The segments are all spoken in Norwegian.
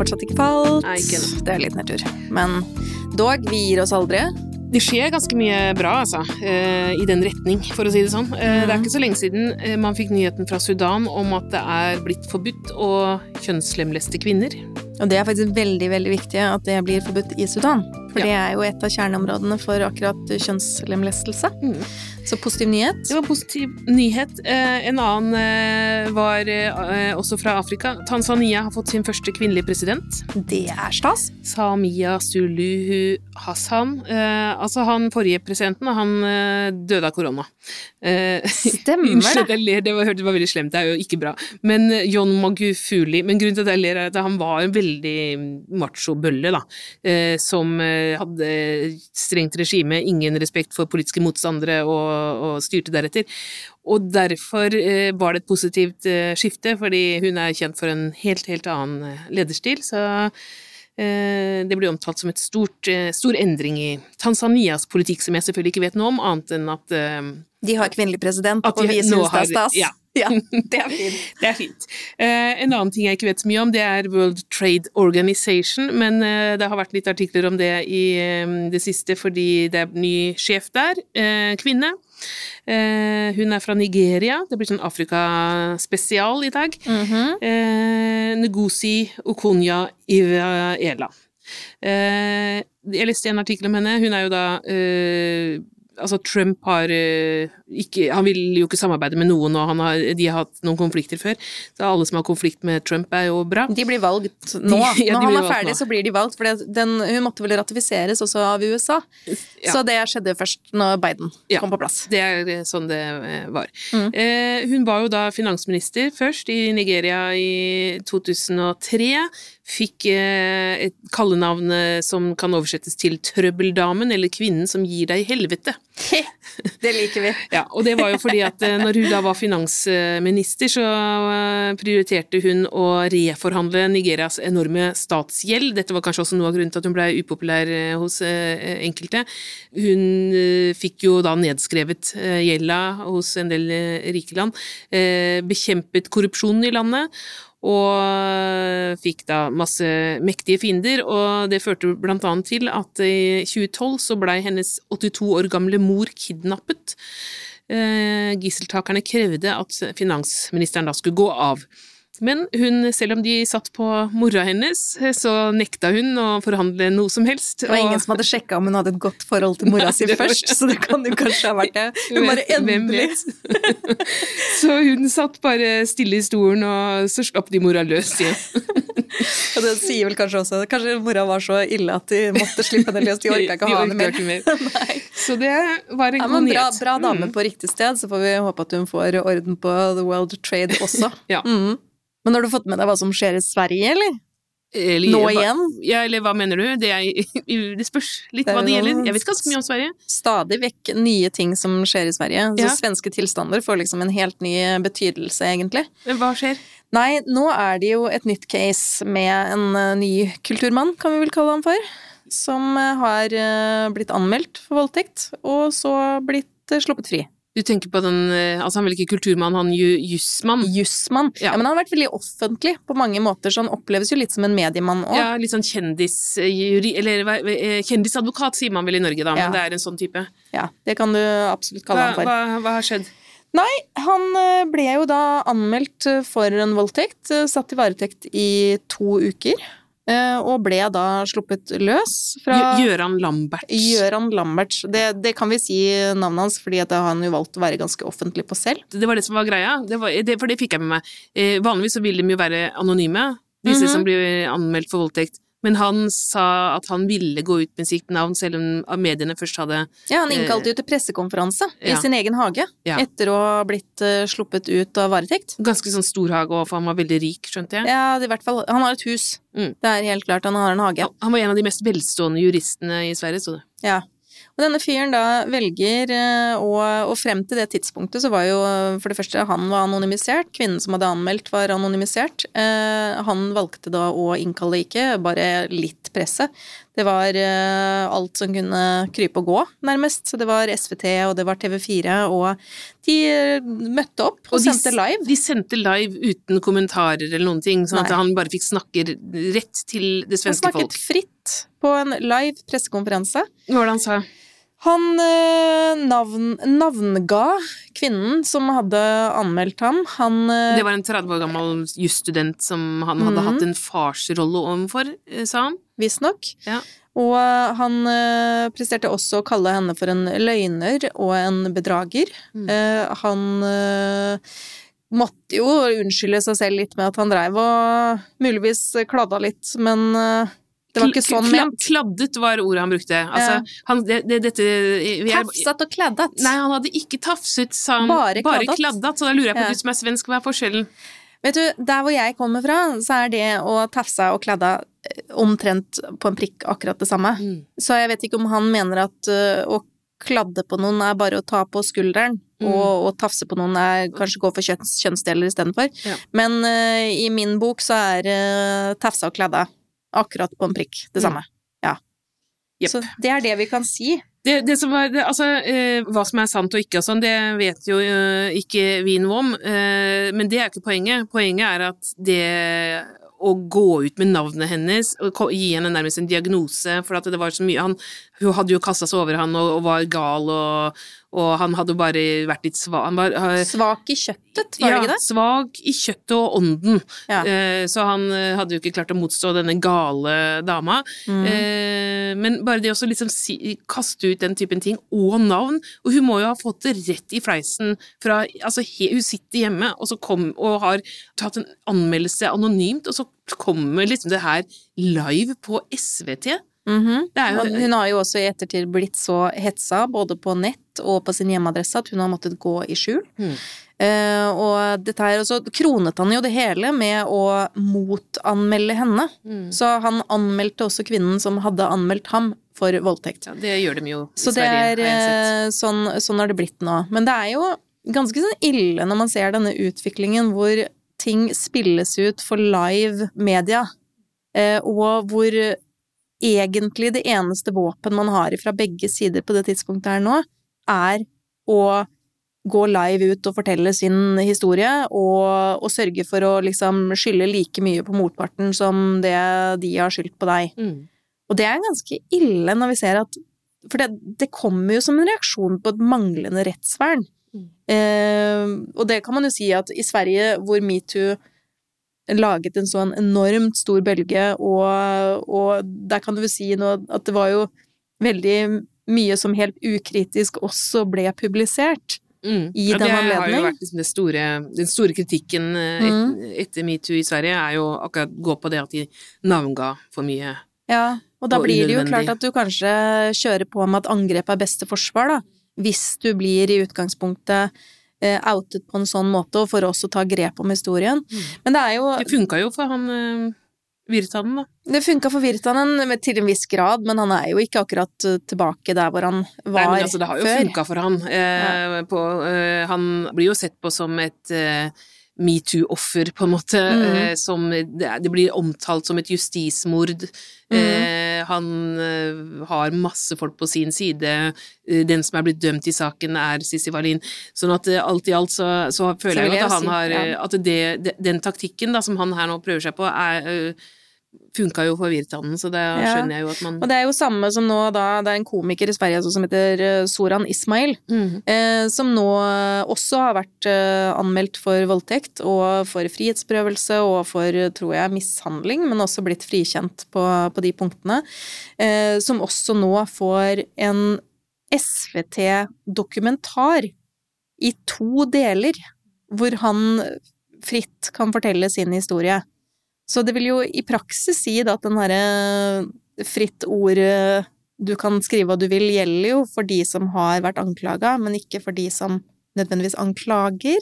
fortsatt ikke falt. Nei, ikke det er litt nedtur. Men dog, vi gir oss aldri. Det skjer ganske mye bra, altså, eh, i den retning, for å si det sånn. Mm. Det er ikke så lenge siden eh, man fikk nyheten fra Sudan om at det er blitt forbudt å kjønnslemleste kvinner. Og det er faktisk veldig, veldig viktig at det blir forbudt i Sudan. For Ja. det er jo et av kjerneområdene for akkurat kjønnslemlestelse. Mm. Så positiv nyhet. Det var positiv nyhet. Eh, en annen eh, var eh, også fra Afrika. Tanzania har fått sin første kvinnelige president. Det er stas. Samia Suluhu Hassan. Altså han forrige presidenten, han døde av korona. Stemmer Unnskyld det. jeg ler, det var, det var veldig slemt, det er jo ikke bra. Men John Magufuli Men grunnen til at jeg ler, er at han var en veldig macho-bølle, da. Eh, som eh, hadde strengt regime, ingen respekt for politiske motstandere og, og styrte deretter. Og derfor eh, var det et positivt eh, skifte, fordi hun er kjent for en helt, helt annen eh, lederstil. Så eh, det blir omtalt som et stort, eh, stor endring i Tanzanias politikk, som jeg selvfølgelig ikke vet noe om, annet enn at eh, De har kvinnelig president, og vi syns det er stas. ja. Ja, det er fint. Det er fint. Eh, en annen ting jeg ikke vet så mye om, det er World Trade Organization, men eh, det har vært litt artikler om det i eh, det siste fordi det er ny sjef der, eh, kvinne. Eh, hun er fra Nigeria, det blir sånn Afrika-spesial i dag. Mhm. eh, Ngozi Okonya Ivaela. Eh, jeg leste en artikkel om henne, hun er jo da eh, Altså, Trump har eh, ikke Han vil jo ikke samarbeide med noen, og han har, de har hatt noen konflikter før. Så alle som har konflikt med Trump, er jo bra. De blir valgt nå. De- ja, Når han er ferdig, nå. så blir de valgt. For den, hun måtte vel ratifiseres også av USA. Ja. Så det skjedde først når Biden Ja. kom på plass. Det er eh, sånn det eh, var. Mm. Eh, hun var jo da finansminister først i Nigeria i 2003. Fikk eh, et kallenavn eh, som kan oversettes til Trøbbeldamen, eller Kvinnen som gir deg helvete. Det liker vi. Ja, og det var jo fordi at eh, når hun da var finansminister, så prioriterte hun å reforhandle Nigerias enorme statsgjeld. Dette var kanskje også noe av grunnen til at hun ble upopulær hos enkelte. Hun fikk jo da nedskrevet gjelda hos en del rike land, bekjempet korrupsjonen i landet, og fikk da masse mektige fiender, og det førte blant annet til at i 2012 så blei hennes 82 år gamle mor kidnappet. Eh, Gisseltakerne krevde at finansministeren da skulle gå av. Men hun, selv om de satt på mora hennes, så nekta hun å forhandle noe som helst. Det var ingen som hadde sjekka om hun hadde et godt forhold til mora si først, så det kan jo kanskje ha vært det. Hun bare endelig? Så hun satt bare stille i stolen, og så slapp de mora løs igjen. Og det sier vel kanskje også Kanskje mora var så ille at de måtte slippe henne løs. De orka ikke å ha henne mer. mer. Så det var en Ja, god men bra, bra dame Mm. på riktig sted, så får vi håpe at hun får orden på The World Trade også. Ja. Mm. Men har du fått med deg hva som skjer i Sverige, eller? Eller, Nå hva- igjen? Ja, eller hva mener du? Det, er, det spørs litt Det hva det gjelder. Jeg vet ganske mye om Sverige. Stadig vekk nye ting som skjer i Sverige. Så Ja. svenske tilstander får liksom en helt ny betydelse, egentlig. Men Hva skjer? Nei, nå er det jo et nytt case med en eh, ny kulturmann, kan vi vel kalle han for, som eh, har eh, blitt anmeldt for voldtekt, og så blitt sluppet fri. Du tenker på den eh, Altså, han er vel ikke kulturmann, han ju, jussmann? Jussmann. Ja. Ja. men han har vært veldig offentlig på mange måter, så han oppleves jo litt som en mediemann òg. Ja, litt sånn kjendisjuri... Eller eh, kjendisadvokat sier man vel i Norge, da, men Ja. det er en sånn type. Ja, det kan du absolutt kalle Hva, han for. hva, hva har skjedd? Nei, han eh, ble jo da anmeldt for en voldtekt, satt i varetekt i to uker, og ble da sluppet løs fra Gjøran Lamberts. Gøran Lamberts. Det, det kan vi si navnet hans, fordi har han jo valgt å være ganske offentlig på selv. Det var det som var greia, det var, det, for det fikk jeg med meg. Eh, vanligvis så vil de jo være anonyme, disse Mhm. som blir anmeldt for voldtekt. Men han sa at han ville gå ut med sitt navn, selv om mediene først hadde Ja, han innkalte jo til pressekonferanse ja. i sin egen hage, Ja. etter å ha blitt eh, sluppet ut av varetekt. ganske sånn stor hage, òg, for han var veldig rik, skjønte jeg. Ja, det i hvert fall, han har et hus. Mm. Det er helt klart, han har en hage. Han- var en av de mest velstående juristene i Sverige, så det. Ja. Og denne fyren da velger eh, å Og frem til det tidspunktet så var jo for det første han var anonymisert, kvinnen som hadde anmeldt var anonymisert. Eh, han valgte da å innkalle ikke bare litt presse. Det var eh, alt som kunne krype og gå, nærmest. Så det var SVT og det var TV4, og de møtte opp og, Og de sendte live. De sendte live uten kommentarer eller noen ting, sånn at Nei. han bare fikk snakke rett til det svenske folk. Han snakket folk. fritt på en live pressekonferanse. Hvordan sa? Han eh, navn, navnga kvinnen som hadde anmeldt ham. Han eh, Det var en 30 år gammel jusstudent som han hadde Mhm. hatt en farsrolle overfor, eh, sa han. visstnok. Ja. Og han presterte også å kalle henne for en løgner og en bedrager. Mm. Eh, han måtte jo unnskylde seg selv litt med at han dreiv og muligvis kladda litt, men det var ikke sånn ment. Kladdet var ordet han brukte. Altså, han, det, det, dette vi er- Tafset og kladdet. Nei, han hadde ikke tafset, sa han. Bare kladdet. kladdet. Så da lurer jeg på, Ja. du som er svensk, hva er forskjellen? Vet du, der hvor jeg kommer fra, så er det å tafse og kladde eh, omtrent på en prikk akkurat det samme. Så jeg vet ikke om han mener at eh, å kladde på noen er bare å ta på skulderen, Mm. og å tafse på noen er kanskje gå for kjønns, kjønnsdeler istedenfor. Ja. Men uh, i min bok så er uh, tafse og kladde akkurat på en prikk det Mm. samme. Ja. Yep. Så det er det vi kan si. Det, det som var, altså, eh, hva som er sant og ikke og sånn, det vet jo eh, ikke vi noe om. Eh, men det er ikke poenget. Poenget er at det å gå ut med navnet hennes og gi henne nærmest en diagnose, for at det var så mye han, Hun hadde jo kasta seg over han og, og var gal, og, og han hadde bare vært litt svak Han var uh, Svak i kjøttet, var det ikke det? Ja, svak i kjøttet og ånden. Ja. Uh, så han eh, hadde jo ikke klart å motstå denne gale dama. Mm. Uh, men bare det å liksom si, kaste ut den typen ting, og navn Og hun må jo ha fått det rett i fleisen fra Altså, he, hun sitter hjemme og, så kom, og har tatt en anmeldelse anonymt, og så kommer liksom det her live på SVT. Det er jo hun har jo også i ettertid blitt så hetsa, både på nett og på sin hjemmeadresse, at hun har måttet gå i skjul. Mm. Uh, og dette her, og så kronet han jo det hele med å motanmelde henne. Mm. Så han anmeldte også kvinnen som hadde anmeldt ham for voldtekt. Ja, det gjør de jo i Så det Sverige, er jeg sett. eh, sånn, sånn har det blitt nå. Men det er jo ganske sånn ille når man ser denne utviklingen hvor ting spilles ut for live media, uh, og hvor egentlig det eneste våpen man har fra begge sider på det tidspunktet her nå, er å gå live ut og fortelle sin historie, og, og sørge for å liksom skylde like mye på motparten som det de har skyldt på deg. Mm. Og det er ganske ille når vi ser at For det, det kommer jo som en reaksjon på et manglende rettsvern. Mm. Eh, og det kan man jo si at i Sverige, hvor metoo laget en sånn enormt stor bølge, og, og der kan du vel si noe at det var jo veldig mye som helt ukritisk også ble publisert. Mm. i ja, den det har jo vært liksom det store, den store kritikken eh, et, Mm. etter metoo i Sverige, er jo akkurat gå på det at de navnga for mye. Ja, og da Og blir det jo klart at du kanskje kjører på med at angrep er beste forsvar, da. Hvis du blir i utgangspunktet outet på en sånn måte, og for oss å ta grep om historien. Mm. Men det er jo Det funka jo for han uh, Virtanen, da. Det funka for Virtanen til en viss grad, men han er jo ikke akkurat eh, tilbake der hvor han var før. Nei, men altså, det har jo funka for han. Eh, på, eh, han blir jo sett på som et eh, metoo-offer, på en måte. Mm. eh, som det, er- det blir omtalt som et justismord. Mm. Eh, han eh, har masse folk på sin side. Eh, den som er blitt dømt i saken, er Sissi Wallin. Sånn at eh, alt i alt så, så føler Så jeg jeg at han si, har ja. eh, At det, den taktikken da, som han her nå prøver seg på, er eh, Funka jo for Virtanen, så det skjønner jeg jo at man Og det er jo samme som nå da, det er en komiker i Sverige som heter eh, Soran Ismail, mm. eh, som nå eh, også har vært eh, anmeldt for voldtekt og for frihetsberøvelse og for, tror jeg, mishandling, men også blitt frikjent på, på de punktene, eh, som også nå får en SVT-dokumentar i to deler, hvor han fritt kan fortelle sin historie. Så det vil jo i praksis si at den herre fritt ord du kan skrive hva du vil, gjelder jo for de som har vært anklaga, men ikke for de som nødvendigvis anklager.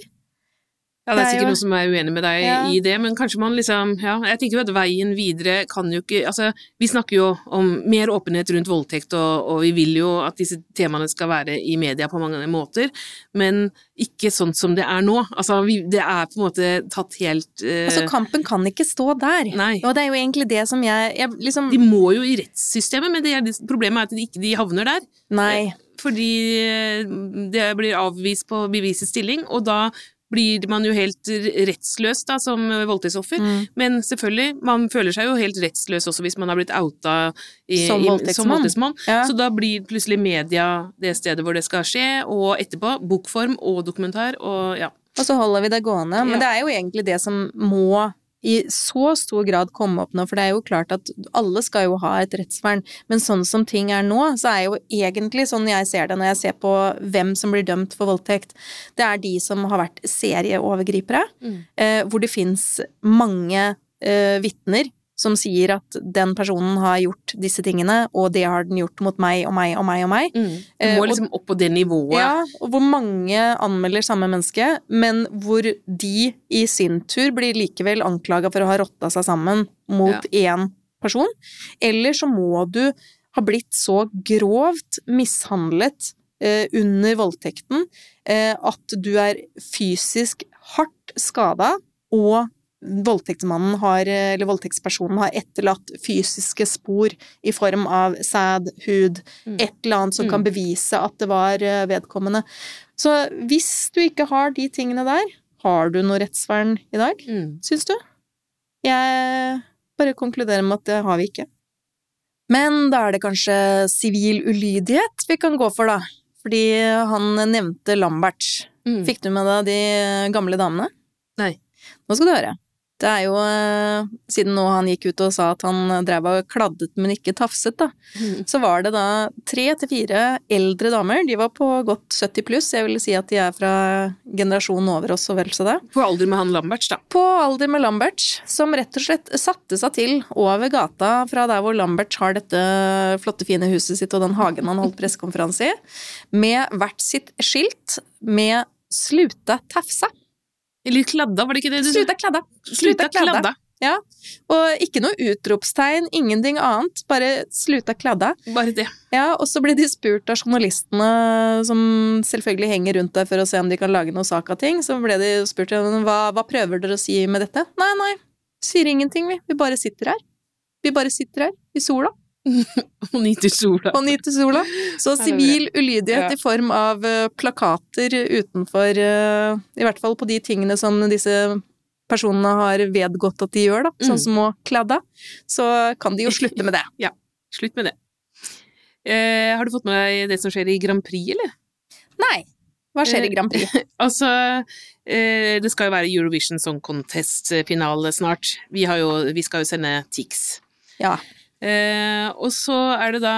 Ja, det er er sikkert noen som er uenig med deg Ja. i det, men kanskje man liksom Ja, jeg tenker jo at veien videre kan jo ikke Altså, vi snakker jo om mer åpenhet rundt voldtekt, og, og vi vil jo at disse temaene skal være i media på mange måter, men ikke sånn som det er nå. Altså, vi, det er på en måte tatt helt uh... Altså, kampen kan ikke stå der. Nei. Og det er jo egentlig det som jeg, jeg liksom De må jo i rettssystemet, men det er, problemet er at de ikke de havner der. Nei. Fordi eh, det blir avvist på bevisets stilling, og da blir man jo helt rettsløs da, som voldtektsoffer. Mm. Men selvfølgelig, man føler seg jo helt rettsløs også hvis man har blitt outa i, Som voldtektsmann. Ja. Så da blir plutselig media det stedet hvor det skal skje, og etterpå bokform og dokumentar, og ja. Og så holder vi det gående. Men Ja. det er jo egentlig det som må i så stor grad komme opp nå, for det er jo klart at alle skal jo ha et rettsvern, men sånn som ting er nå, så er jo egentlig sånn jeg ser det når jeg ser på hvem som blir dømt for voldtekt, det er de som har vært serieovergripere, Mm. eh, hvor det fins mange eh, vitner som sier at den personen har gjort disse tingene, og det har den gjort mot meg og meg og meg og meg. Du Eh, må liksom opp på det nivået. Ja, og hvor mange anmelder samme menneske, men hvor de i sin tur blir likevel anklaga for å ha rotta seg sammen mot én person. Eller så må du ha blitt så grovt mishandlet eh, under voldtekten eh, at du er fysisk hardt skada, og voldtektsmannen har, eller voldtektspersonen har etterlatt fysiske spor i form av sæd, hud, Mm. et eller annet som kan bevise at det var eh, vedkommende. Så hvis du ikke har de tingene der, har du noe rettsvern i dag, Mm. syns du? Jeg bare konkluderer med at det har vi ikke. Men da er det kanskje sivil ulydighet vi kan gå for, da. Fordi han nevnte Lambert. Mm. Fikk du med deg de gamle damene? Nei. Nå skal du høre. Det er jo, eh, siden nå han gikk ut og sa at han drev og kladdet, men ikke tafset, da, Mm. så var det da tre til fire eldre damer. De var på godt 70 pluss. Jeg vil si at de er fra generasjonen over oss og vel så det. På alder med han Lamberts, da. På alder med Lamberts. som rett og slett satte seg til over gata fra der hvor Lamberts har dette flotte, fine huset sitt og den hagen han holdt pressekonferanse i, med hvert sitt skilt med 'sluta tafsa'. Eller kladda, var det ikke det du sa? Sluta kladda. Sluta kladda. Ja. Og ikke noe utropstegn, ingenting annet. Bare 'sluta kladda'. Bare det. Ja, og så ble de spurt av journalistene, som selvfølgelig henger rundt der for å se om de kan lage noe sak av ting, så ble de spurt hva, hva prøver dere å si med dette? Nei, nei, sier ingenting, vi. Vi bare sitter her. Vi bare sitter her, i sola, Og nyter sola. og nyter sola. Så sivil ulydighet Ja. i form av eh, plakater utenfor eh, I hvert fall på de tingene som disse personene har vedgått at de gjør, da, sånn Mm. som å kladde, så kan de jo slutte med det. ja. Slutt med det. Eh, har du fått med deg det som skjer i Grand Prix, eller? Nei. Hva skjer i Eh, Grand Prix? Altså, det skal jo være Eurovision Song Contest-finale snart. Vi, har jo, vi skal jo sende Tix. Ja. Eh, og så er det da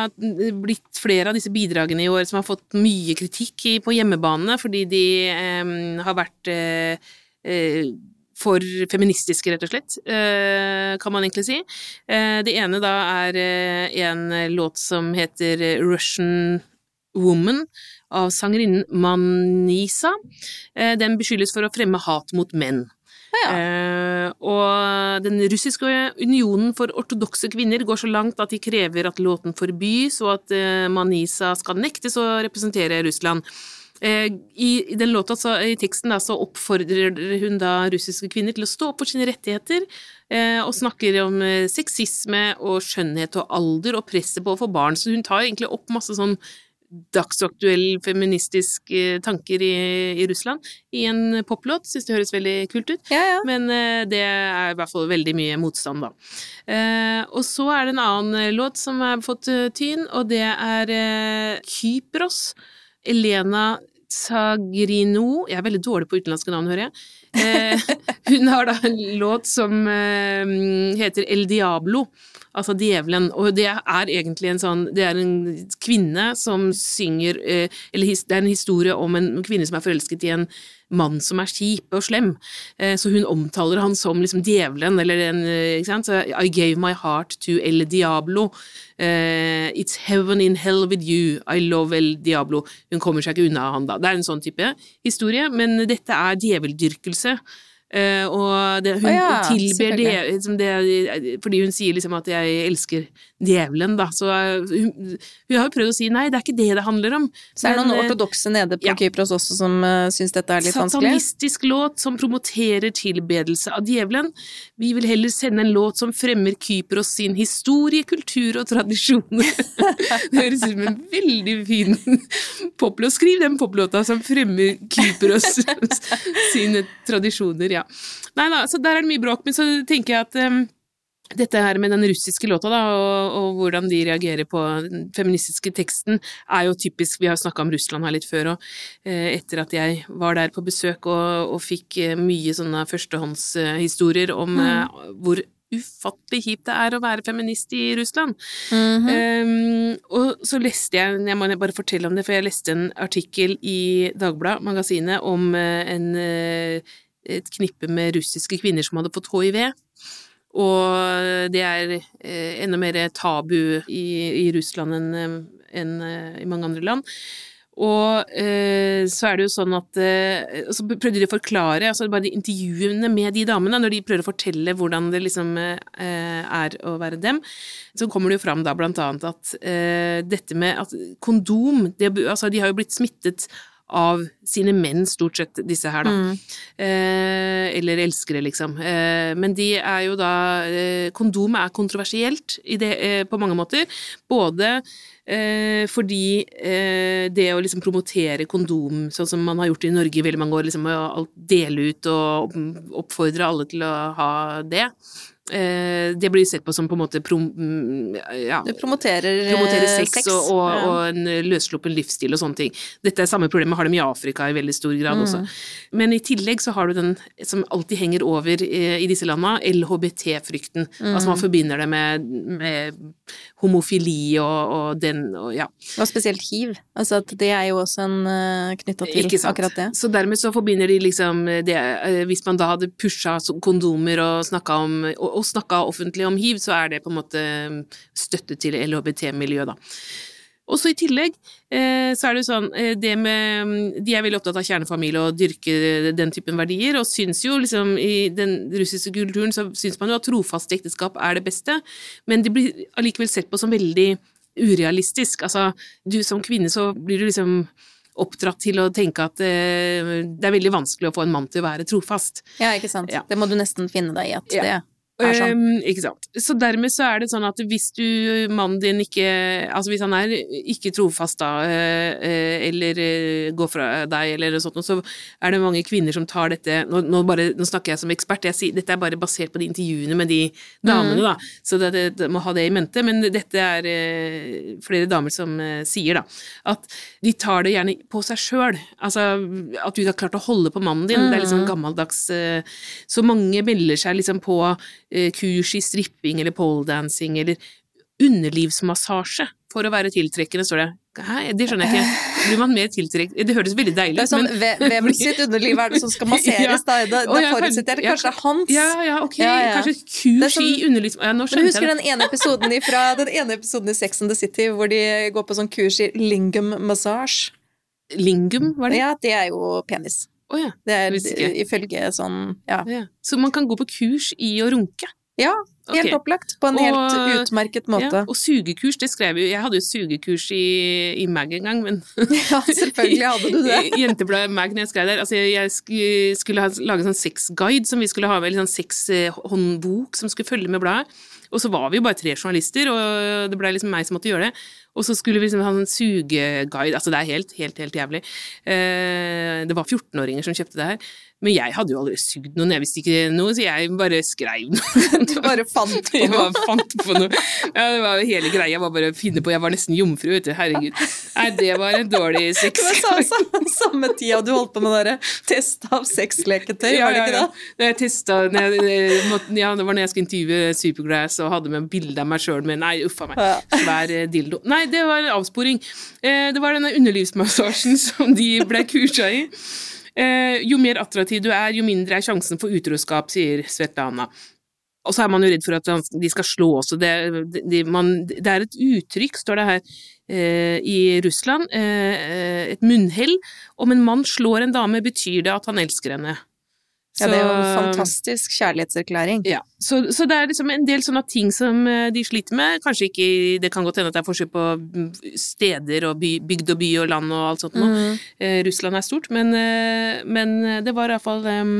blitt flere av disse bidragene i år som har fått mye kritikk i, på hjemmebane, fordi de eh, har vært eh, eh, for feministiske, rett og slett, eh, kan man egentlig si. Eh, det ene da er en låt som heter Russian Woman av sangerinnen Manisa. Den beskyldes for å fremme hat mot menn. Eh, og den russiske unionen for ortodokse kvinner går så langt at de krever at låten forbys, og at eh, Manisa skal nektes å representere Russland. Eh, I, I den låta, så, i teksten, da, så oppfordrer hun da russiske kvinner til å stå opp for sine rettigheter, eh, og snakker om eh, sexisme og skjønnhet og alder og presset på å få barn. Så hun tar egentlig opp masse sånn dagsaktuell feministisk eh, tanker i, i Russland i en poplåt. Syns det høres veldig kult ut. Ja, ja. Men eh, det er i hvert fall veldig mye motstand, da. Eh, og så er det en annen låt som har fått tyn, og det er Kypros. Elena Sagrino Jeg er veldig dårlig på utenlandske navn, hører jeg. Eh, hun har da en låt som eh, heter El Diablo, altså Djevelen. Og det er egentlig en sånn Det er en kvinne som synger eh, Eller det er en historie om en kvinne som er forelsket i en mann som er kjip og slem. Så hun omtaler han som liksom djevelen, eller en Ikke sant? I gave my heart to El Diablo. It's heaven in hell with you. I love El Diablo. Hun kommer seg ikke unna han da. Det er en sånn type historie, men dette er djeveldyrkelse tilbedelse. Eh, og det, hun Å ja, tilber det, liksom det Fordi hun sier liksom at 'jeg elsker djevelen', da. Så eh, hun, hun har jo prøvd å si nei, det er ikke det det handler om. Så er det noen eh, ortodokse nede på ja. Kypros også som uh, syns dette er litt vanskelig. Satanistisk låt som promoterer tilbedelse av djevelen. Vi vil heller sende en låt som fremmer Kypros sin historie, kultur og tradisjoner. det høres ut som en veldig fin poplåt. Skriv den poplåta som fremmer Kypros sine tradisjoner, ja. Nei da, så der er det mye bråk, men så tenker jeg at um, dette her med den russiske låta, da, og, og hvordan de reagerer på den feministiske teksten, er jo typisk Vi har snakka om Russland her litt før, og eh, etter at jeg var der på besøk og, og fikk eh, mye sånne førstehåndshistorier om eh, hvor ufattelig kjipt det er å være feminist i Russland. Mhm. Um, og så leste jeg, jeg må bare fortelle om det, for jeg leste en artikkel i Dagbladet, magasinet, om eh, en, eh, et knippe med russiske kvinner som hadde fått hiv. Og det er eh, enda mer tabu i, i Russland enn eh, enn, eh, i mange andre land. Og eh, så er det jo sånn at eh, Så prøvde de å forklare, altså bare de intervjuene med de damene, når de prøver å fortelle hvordan det liksom eh, er å være dem, så kommer det jo fram da blant annet at dette med at kondom det, Altså, de har jo blitt smittet av sine menn, stort sett, disse her, da. Eh, eller elskere, liksom. Eh, men de er jo da eh, Kondomet er kontroversielt i det, eh, på mange måter. Både eh, fordi eh, det å liksom promotere kondom, sånn som man har gjort i Norge i veldig mange år, liksom å dele ut og oppfordre alle til å ha det, det blir sett på som på en måte prom... Ja, Du promoterer, promoterer sex, sex, og, og, Ja. og en løssluppen livsstil og sånne ting. Dette er samme problemet har de i Afrika i veldig stor grad også. Men i tillegg så har du den som alltid henger over i, disse landa, LHBT-frykten. Altså man forbinder det med, med homofili og, og den og ja. Og spesielt hiv. Altså at det er jo også en uh, knytta til akkurat det. Så dermed så forbinder de liksom det eh, Hvis man da hadde pusha kondomer og snakka om og, og snakka offentlig om hiv, så er det på en måte støtte til LHBT-miljøet, da. Og så i tillegg eh, så er det sånn eh, det med De er veldig opptatt av kjernefamilie og dyrke den typen verdier, og syns jo liksom i den russiske kulturen så syns man jo at trofast ekteskap er det beste, men det blir allikevel sett på som veldig urealistisk. Altså, du som kvinne så blir du liksom oppdratt til å tenke at eh, det er veldig vanskelig å få en mann til å være trofast. Ja, ikke sant. Ja. Det må du nesten finne deg i at Ja. det. Um, ikke sant. Så dermed så er det sånn at hvis du, mannen din ikke Altså hvis han er ikke trofast da, eh, eh, eller eh, går fra deg eller noe sånt, så er det mange kvinner som tar dette Nå, nå, bare, nå snakker jeg som ekspert, jeg sier, dette er bare basert på de intervjuene med de damene, da, så det, det, det må ha det i mente, men dette er flere damer som sier da, at de tar det gjerne på seg sjøl. Altså at du ikke har klart å holde på mannen din. Det er liksom gammeldags Så mange melder seg liksom på kurs i stripping eller poledancing eller underlivsmassasje for å være tiltrekkende, står det. Hæ, det skjønner jeg ikke. Blir man mer tiltrekkende Det høres veldig deilig ut, sånn, men ve- Hvem sitt underliv er det som skal masseres, da? Det, det ja, forutsetter jeg ja, kanskje hans. Ja, ja, ok. Ja, ja. Kanskje kurs sånn- i underlivs... Ja, nå skjønte husker jeg det. den ene episoden ifra, den ene episoden i Sex and the City hvor de går på sånn kurs i lingam massage? Lingum, var det? Ja, det er jo penis. Å ja. Det er ifølge sånn Ja. ja. Så man kan gå på kurs i å runke? ja helt okay. opplagt. På en Og- helt utmerket måte. Ja, og sugekurs, det skrev jo Jeg hadde jo sugekurs i, i Mag en gang, men Ja, selvfølgelig hadde du det. Jentebladet Mag når jeg skrev der. Altså, jeg sk- skulle ha, lage en sånn sexguide som vi skulle ha med, en sånn sexhåndbok som skulle følge med bladet. Og så var vi jo bare tre journalister, og det ble liksom meg som måtte gjøre det. Og så skulle vi liksom ha en sugeguide. Altså, det er helt, helt, helt jævlig. Eh, det var 14-åringer som kjøpte det her. Men jeg hadde jo aldri sugd noen, jeg visste ikke noe, så jeg bare skrev noe. Du bare fant på Jeg noe. bare fant på noe. Ja, det var hele greia var bare å finne på. Jeg var nesten jomfru, vet du. Herregud. Nei, det var en dårlig sex. Det var samme, samme, tida du holdt på med det test av sexleketøy, var det ikke det? Jeg testet, når jeg, eh, måtte- ja, det var når jeg skulle intervjue Supergrass og hadde med bilde av meg sjøl med Nei, uff a meg. Svær eh, dildo. Nei, det var en avsporing. Eh, Det var denne underlivsmassasjen som de ble kursa i. Eh, Jo mer attraktiv du er, jo mindre er sjansen for utroskap, sier Svetlana. Og så er man jo redd for at de skal slå også. Det, det, man, det er et uttrykk, står det her, eh, i Russland. Eh, et munnhell. Om en mann slår en dame, betyr det at han elsker henne. Ja, det er jo en fantastisk kjærlighetserklæring. Ja, så, så det er liksom en del sånne ting som eh, de sliter med. Kanskje ikke Det kan godt hende at det er forskjell på mm, steder og by, bygd og by og land og alt sånt noe. Mm. Eh, Russland er stort, men, eh, men det var iallfall um,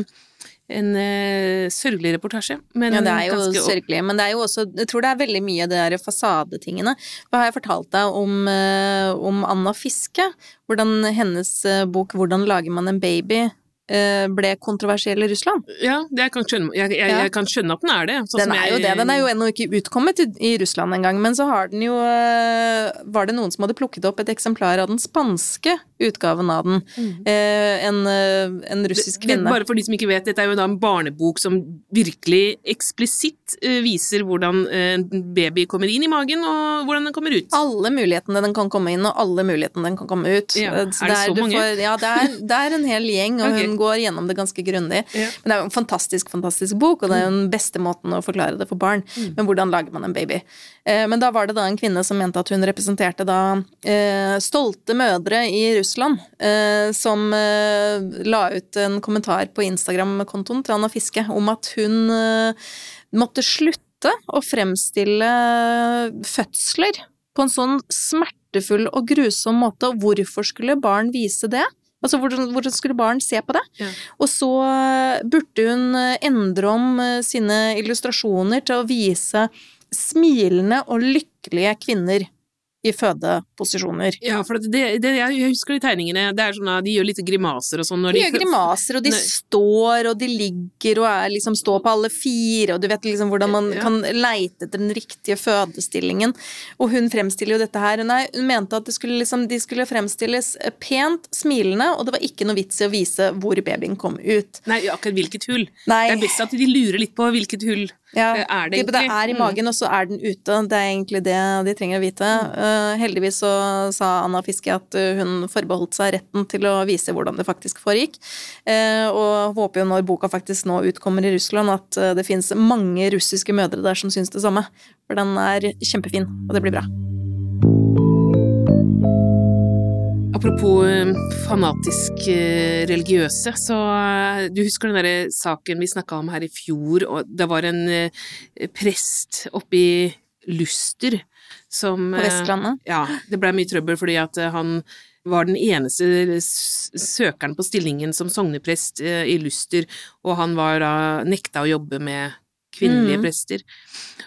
en uh, sørgelig reportasje. Men Ja, det er jo sørgelig, men det er jo også Jeg tror det er veldig mye det der fasadetingene. Hva har jeg fortalt deg om, uh, om Anna Fiske? Hvordan hennes uh, bok 'Hvordan lager man en baby' eh, ble kontroversiell i Russland. Ja, det jeg, kan skjønne, jeg, jeg, Ja. jeg kan skjønne at den er det. sånn Den som er jo det. Den er jo ennå ikke utkommet i, i Russland engang, men så har den jo eh, Var det noen som hadde plukket opp et eksemplar av den spanske utgaven av den? Mm. en, eh, en russisk. Det- det- kvinne. Bare for de som ikke vet, dette er jo da en barnebok som virkelig eksplisitt eh, viser hvordan eh, en baby kommer inn i magen, og hvordan den kommer ut. Alle mulighetene den kan komme inn, og alle mulighetene den kan komme ut. Ja, Eh, er det så mange? får- ja, det er, det er en hel gjeng, og okay. hun går gjennom det ganske grundig. Ja. Men det er jo en fantastisk, fantastisk bok, og det er jo den beste måten å forklare det for barn. Mm. Men hvordan lager man en baby? Eh, Men da var det da en kvinne som mente at hun representerte da eh, stolte mødre i Russland, eh, som eh, la ut en kommentar på Instagram-kontoen til Anna Fiske om at hun eh, måtte slutte å fremstille fødsler på en sånn smertefull og grusom måte. Og hvorfor skulle barn vise det? Altså, hvordan, hvordan skulle barn se på det? Ja. Og så eh, burde hun eh, endre om eh, sine illustrasjoner til å vise smilende og lykkelige kvinner i fødeposisjoner. Ja, for det, det, jeg husker de tegningene. Det er sånn at De gjør litt grimaser og sånn. når De gjør grimaser, og de Nei. står, og de ligger og er liksom står på alle fire, og du vet liksom hvordan man Ja. kan leite etter den riktige fødestillingen. Og hun fremstiller jo dette her. Nei, hun mente at det skulle liksom, de skulle fremstilles pent, smilende, og det var ikke noe vits i å vise hvor babyen kom ut. Nei, akkurat hvilket hull. Nei. Det er best at de lurer litt på hvilket hull Ja, er det det, det er i Mm. magen, og så er den ute. Det er egentlig det de trenger å vite. Eh, heldigvis så sa Anna Fiske at eh, hun forbeholdt seg retten til å vise hvordan det faktisk foregikk. Eh, og håper jo når boka faktisk nå utkommer i Russland, at eh, det fins mange russiske mødre der som syns det samme. For den er kjempefin, og det blir bra. Apropos eh, fanatisk eh, religiøse, så eh, du husker den derre saken vi snakka om her i fjor, og det var en eh, prest oppe i Luster som På eh, Vestlandet. Ja, det blei mye trøbbel fordi at eh, han var den eneste søkeren på stillingen som sogneprest eh, i Luster, og han var da nekta å jobbe med kvinnelige Mm. prester.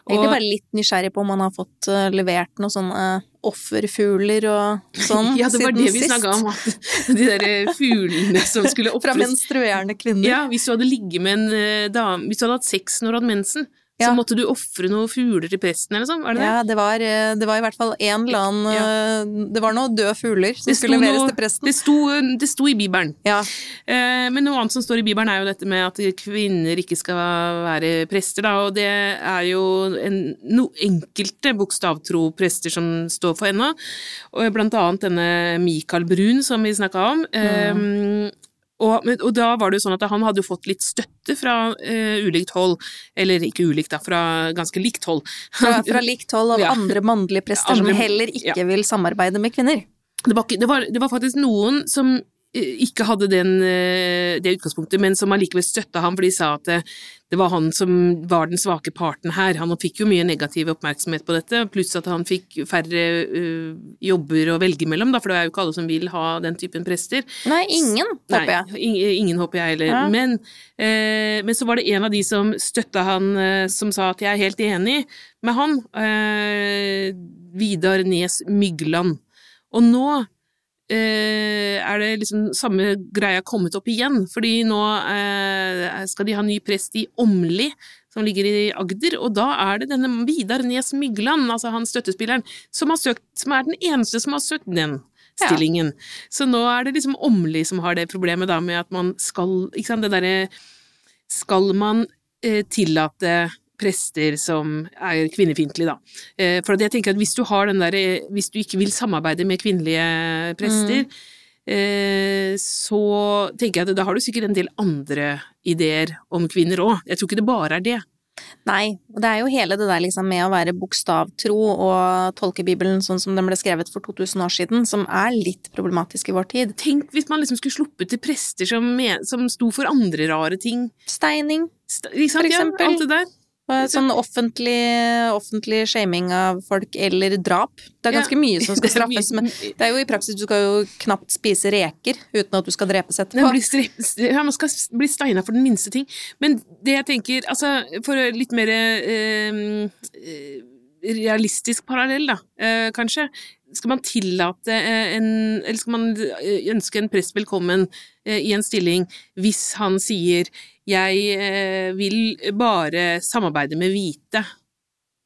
Egentlig bare litt nysgjerrig på om han har fått levert noen sånne offerfugler og sånn ja, det var det vi sist. snakka om, at de der eh, fuglene som skulle Fra menstruerende kvinner. Ja, hvis du hadde ligget med en dame Hvis du hadde hatt sex når du hadde mensen, Ja. så måtte du ofre noen fugler til presten, eller sånn, var det det? Ja, det var, eh, det var i hvert fall en eller annen ja. Det var noen døde fugler som skulle leveres noe- til presten. Det sto, det sto i Bibelen. Ja, Eh, men noe annet som står i Bibelen, er jo dette med at kvinner ikke skal være prester, da, og det er jo en, no, enkelte bokstavtro prester som står for ennå, blant annet denne Mikael Brun som vi snakka om. Eh, og, og da var det jo sånn at han hadde fått litt støtte fra eh, ulikt hold, eller ikke ulikt, da, fra ganske likt hold. fra, fra likt hold av Ja. andre mannlige prester Andre- som heller ikke ja. vil samarbeide med kvinner. Det var, det, var, det var faktisk noen som ikke hadde den, eh, det utgangspunktet, men som allikevel støtta ham, for de sa at det, det var han som var den svake parten her. Han fikk jo mye negativ oppmerksomhet på dette, pluss at han fikk færre uh, jobber å velge mellom, da, for det er jo ikke alle som vil ha den typen prester. Nei, ingen, håper jeg. Nei, ing- ingen håper jeg heller. Ja. Men, uh, men så var det en av de som støtta han, uh, som sa at jeg er helt enig med han. Eh, Vidar Nes Mygland. Og nå eh, er det liksom samme greia kommet opp igjen, fordi nå eh, skal de ha ny prest i Åmli, som ligger i Agder, og da er det denne Vidar Nes Mygland, altså han støttespilleren, som, har søkt, som er den eneste som har søkt den Ja. stillingen. Så nå er det liksom Åmli som har det problemet da med at man skal, ikke sant, det derre Skal man eh, tillate prester som er kvinnefiendtlige, da. Eh, for jeg tenker at hvis du har den der, eh, hvis du ikke vil samarbeide med kvinnelige prester, mm. så tenker jeg at da har du sikkert en del andre ideer om kvinner òg. Jeg tror ikke det bare er det. Nei, og det er jo hele det der liksom med å være bokstavtro og tolke Bibelen sånn som den ble skrevet for 2000 år siden, som er litt problematisk i vår tid. Tenk hvis man liksom skulle sluppet til prester som, som sto for andre rare ting. Steining, St for eksempel. Ja, alt det der. Sånn offentlig, offentlig shaming av folk eller drap. Det er ganske ja. mye som skal straffes, men det er jo i praksis Du skal jo knapt spise reker uten at du skal drepes etterpå. Ja, man skal bli steina for den minste ting. Men det jeg tenker, altså for litt mer eh, realistisk parallell, da, eh, kanskje. Skal man tillate eh, en Eller skal man eh, ønske en prest velkommen i en stilling hvis han sier jeg vil bare samarbeide med hvite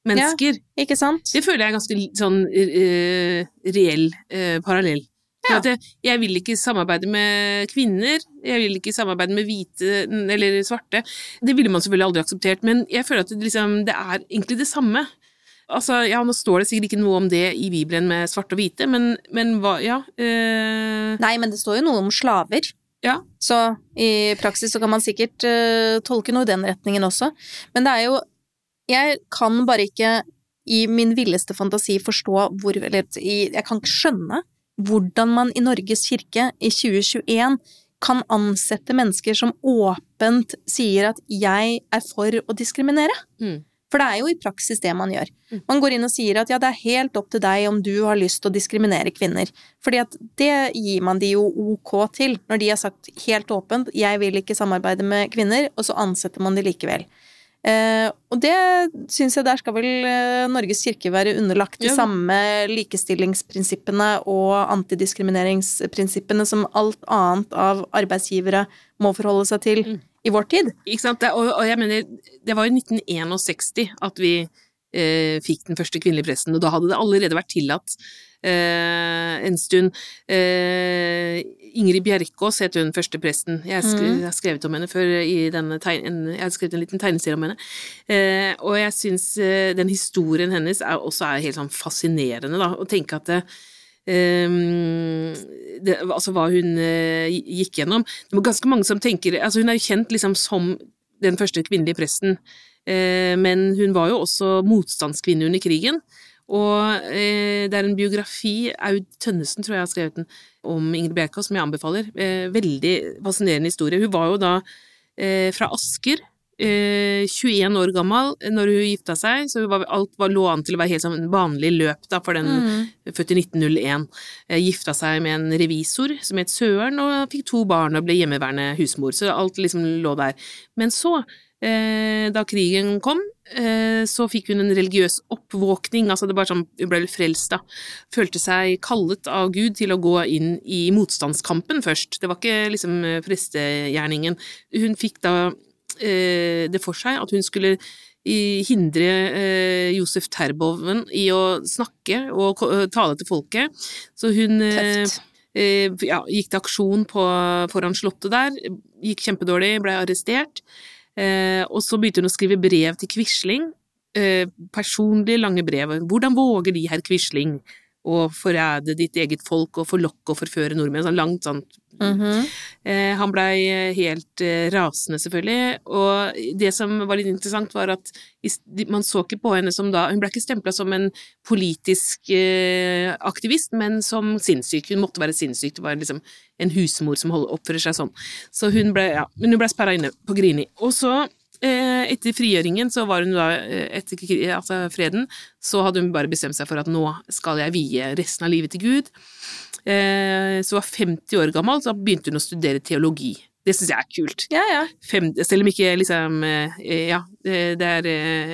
mennesker. Ja, ikke sant? Det føler jeg er ganske sånn uh, reell uh, parallell. Ja. Jeg, jeg vil ikke samarbeide med kvinner, jeg vil ikke samarbeide med hvite eller svarte. Det ville man selvfølgelig aldri akseptert, men jeg føler at det, liksom, det er egentlig det samme. Altså, ja, nå står det sikkert ikke noe om det i Bibelen med svarte og hvite, men, men hva, ja øh... Nei, men det står jo noe om slaver. Ja. Så i praksis så kan man sikkert uh, tolke noe i den retningen også. Men det er jo Jeg kan bare ikke i min villeste fantasi forstå hvor Eller jeg kan ikke skjønne hvordan man i Norges kirke i 2021 kan ansette mennesker som åpent sier at 'jeg er for å diskriminere'. Mm. For det er jo i praksis det man gjør. Mm. Man går inn og sier at ja, det er helt opp til deg om du har lyst til å diskriminere kvinner. Fordi at det gir man de jo ok til, når de har sagt helt åpent 'jeg vil ikke samarbeide med kvinner', og så ansetter man de likevel. Eh, og det syns jeg der skal vel eh, Norges kirke være underlagt de ja. samme likestillingsprinsippene og antidiskrimineringsprinsippene som alt annet av arbeidsgivere må forholde seg til. Mm i vår tid. Ikke sant. Og, og jeg mener, det var i 1961 at vi eh, fikk den første kvinnelige presten, og da hadde det allerede vært tillatt eh, en stund. Eh, Ingrid Bjerkås het hun første presten. Jeg, skrev, mm. jeg, har skrevet om henne før i denne tegn, jeg har skrevet en liten tegneserie om henne. Eh, og jeg syns eh, den historien hennes er, også er helt sånn fascinerende, da. Å tenke at det, Um, altså hva hun uh, gikk gjennom. Det var ganske mange som tenker altså Hun er jo kjent liksom som den første kvinnelige presten, uh, men hun var jo også motstandskvinne under krigen. Og uh, det er en biografi, Aud Tønnesen tror jeg har skrevet den, om Ingrid Bjerkås, som jeg anbefaler. veldig fascinerende historie. Hun var jo da fra Asker, 21 eh, år gammel når hun gifta seg, så var, alt var, lå an til å være helt sånn vanlig løp da, for den mm. født i 1901. Eh, gifta seg med en revisor som het Søren, og fikk to barn og ble hjemmeværende husmor, så alt liksom lå der. Men så, eh, da krigen kom, eh, så fikk hun en religiøs oppvåkning, altså det var sånn, hun ble frelst da. Følte seg kallet av Gud til å gå inn i motstandskampen først, det var ikke liksom prestegjerningen. Hun fikk da Eh, det for seg at hun skulle hindre eh, Josef Terboven i å snakke og tale til folket. Så hun eh, ja, gikk til aksjon på, foran slottet der, gikk kjempedårlig, ble arrestert. og så begynte hun å skrive brev til Quisling. personlige, lange brev. Hvordan våger De, herr Quisling? å forræde ditt eget folk og forlokke og forføre nordmenn. Sånn langt sånn -hmm. eh, Han blei helt eh, rasende, selvfølgelig. Og det som var litt interessant, var at man så ikke på henne som da Hun ble ikke stempla som en politisk eh, aktivist, men som sinnssyk. Hun måtte være sinnssyk. Det var liksom en husmor som oppfører seg sånn. Så hun ble, ja, men hun ble sperra inne på Grini. Og så Eh, etter frigjøringen, så var hun da eh, etter altså freden, så hadde hun bare bestemt seg for at nå skal jeg vie resten av livet til Gud. Eh, så var 50 år gammel, så begynte hun å studere teologi. Det syns jeg er kult. Ja, ja. Fem, selv om ikke liksom Ja, det er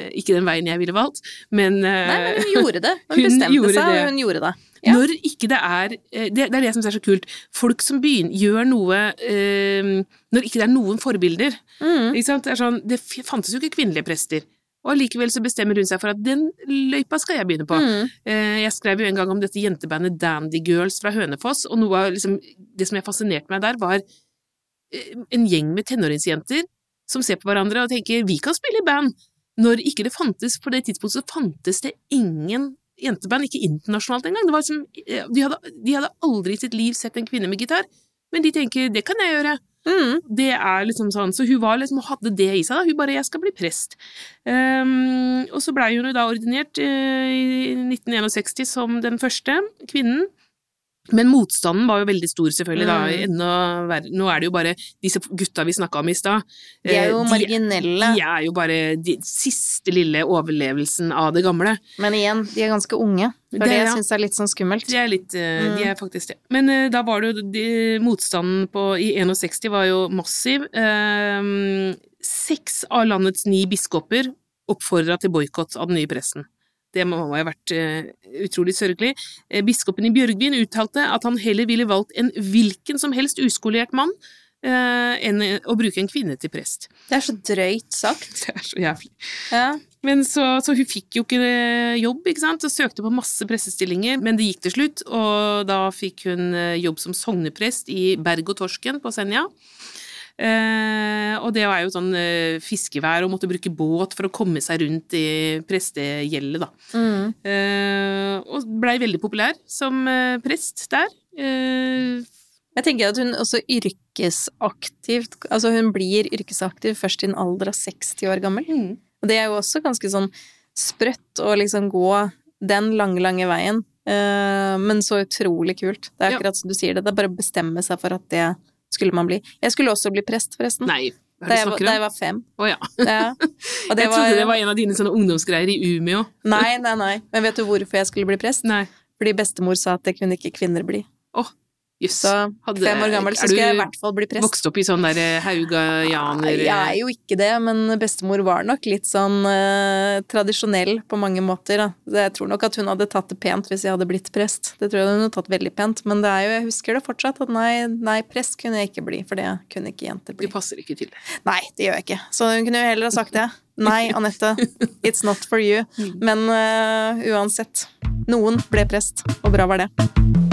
ikke den veien jeg ville valgt, men Nei, men hun gjorde det. Hun, hun bestemte seg, og hun gjorde det. Ja. Når ikke det er det, det er det som er så kult. Folk som begynner, gjør noe eh, Når ikke det er noen forbilder. Mm. Det, sånn, det, fantes jo ikke kvinnelige prester. Og allikevel så bestemmer hun seg for at den løypa skal jeg begynne på. Mm. Eh, jeg skrev jo en gang om dette jentebandet Dandy Girls fra Hønefoss, og noe av liksom, det som jeg fascinerte meg der, var eh, en gjeng med tenåringsjenter som ser på hverandre og tenker vi kan spille i band. Når ikke det fantes, på det tidspunktet så fantes det ingen jenteband, ikke internasjonalt engang. Liksom, de, hadde, de hadde aldri i sitt liv sett en kvinne med gitar, men de tenker det kan jeg gjøre. Mm. Det er liksom sånn, Så hun var liksom, hadde det i seg. da, Hun bare 'jeg skal bli prest'. Um, og så blei hun jo da ordinert uh, i 1961 som den første kvinnen. Men motstanden var jo veldig stor, selvfølgelig. da, Mm. Nå er det jo bare disse gutta vi snakka om i stad. De er jo de, marginelle. De er jo bare de siste lille overlevelsen av det gamle. Men igjen, de er ganske unge. Det er Det- det jeg ja. syns er litt sånn skummelt. De er litt eh, Mm. De er faktisk det. Men eh, da var det jo de, Motstanden på, i 61 var jo massiv. Eh, seks av landets ni biskoper oppfordra til boikott av den nye presten. Det må ha vært eh, utrolig sørgelig. Eh, biskopen i Bjørgvin uttalte at han heller ville valgt en hvilken som helst uskolert mann eh, enn å bruke en kvinne til prest. Det er så drøyt sagt. Det er så jævlig. Ja. Men så, så hun fikk jo ikke jobb, ikke sant, og søkte på masse prestestillinger, men det gikk til slutt, og da fikk hun jobb som sogneprest i Berg og Torsken på Senja. Eh, og det var jo sånn eh, fiskevær og måtte bruke båt for å komme seg rundt i prestegjeldet, da. Mm. Eh, og blei veldig populær som prest der. Eh, Jeg tenker at hun også yrkesaktivt Altså hun blir yrkesaktiv først i en alder av 60 år gammel. Og det er jo også ganske sånn sprøtt å liksom gå den lange, lange veien. Eh, men så utrolig kult. Det er akkurat som du sier det. Det er bare å bestemme seg for at det skulle man bli. Jeg skulle også bli prest, forresten. nei, da jeg, var- da jeg var fem. Oh, ja. Ja. Jeg trodde det var en av dine sånne ungdomsgreier i Umeå. Nei, nei, nei. Men vet du hvorfor jeg skulle bli prest? Nei. Fordi bestemor sa at det kunne ikke kvinner bli. Jøss. Fem år gammel så skal jeg i hvert fall bli prest. Vokste opp i sånn der haugajaner Jeg er jo ikke det, men bestemor var nok litt sånn eh, tradisjonell på mange måter. Da. Jeg tror nok at hun hadde tatt det pent hvis jeg hadde blitt prest. Det tror jeg hun hadde tatt veldig pent, men det er jo, jeg husker det fortsatt at nei, nei, prest kunne jeg ikke bli, for det kunne ikke jenter bli. Du passer ikke til det. Nei, det gjør jeg ikke. Så hun kunne jo heller ha sagt det. Nei, Anette, it's not for you. Men uh, uansett. Noen ble prest, og bra var det.